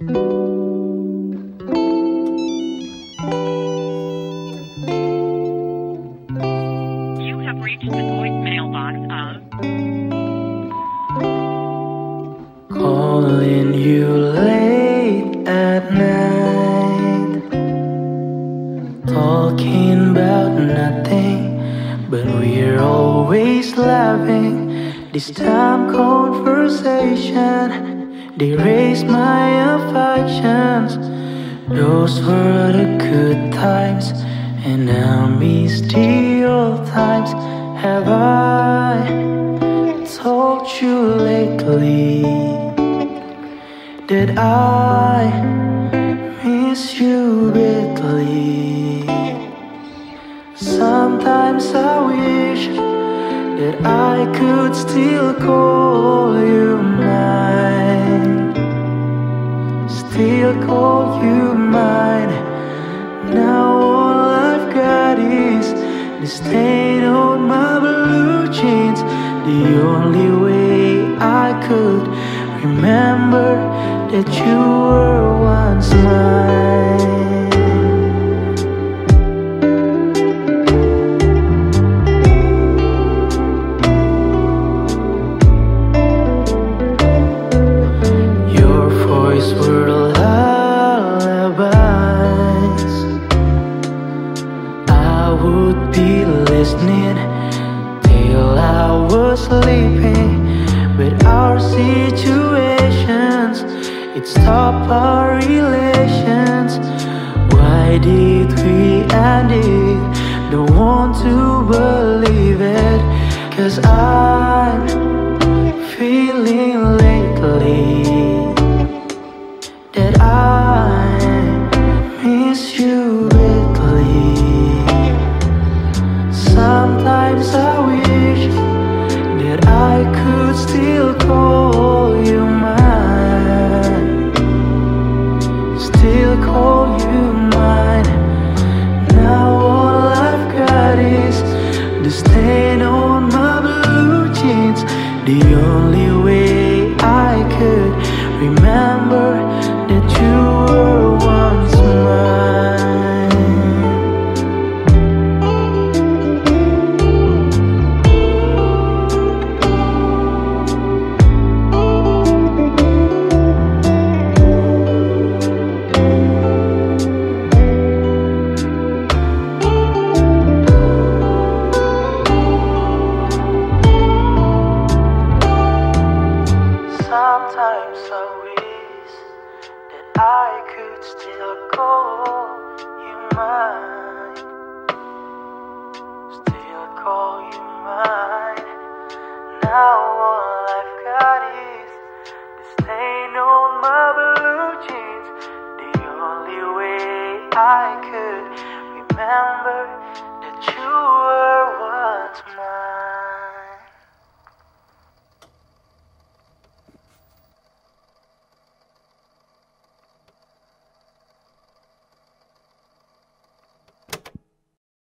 You have reached the of Calling you late at night, talking about nothing, but we're always laughing. This time, conversation, they raise my affections. Those were the good times, and I miss the old times. Have I told you lately? that I miss you badly. Sometimes I wish that I could still call you mine, still call you mine. Now all I've got is the stain on my blue jeans. The only way I could remember that you were once mine. Stopped our relations. Why did we end it? Don't want to believe it. Cause I'm feeling lately that I miss you badly. Sometimes I jeans. I could still call you mine, still call you mine. Now all I've got is the stain on my blue jeans. The only way I could remember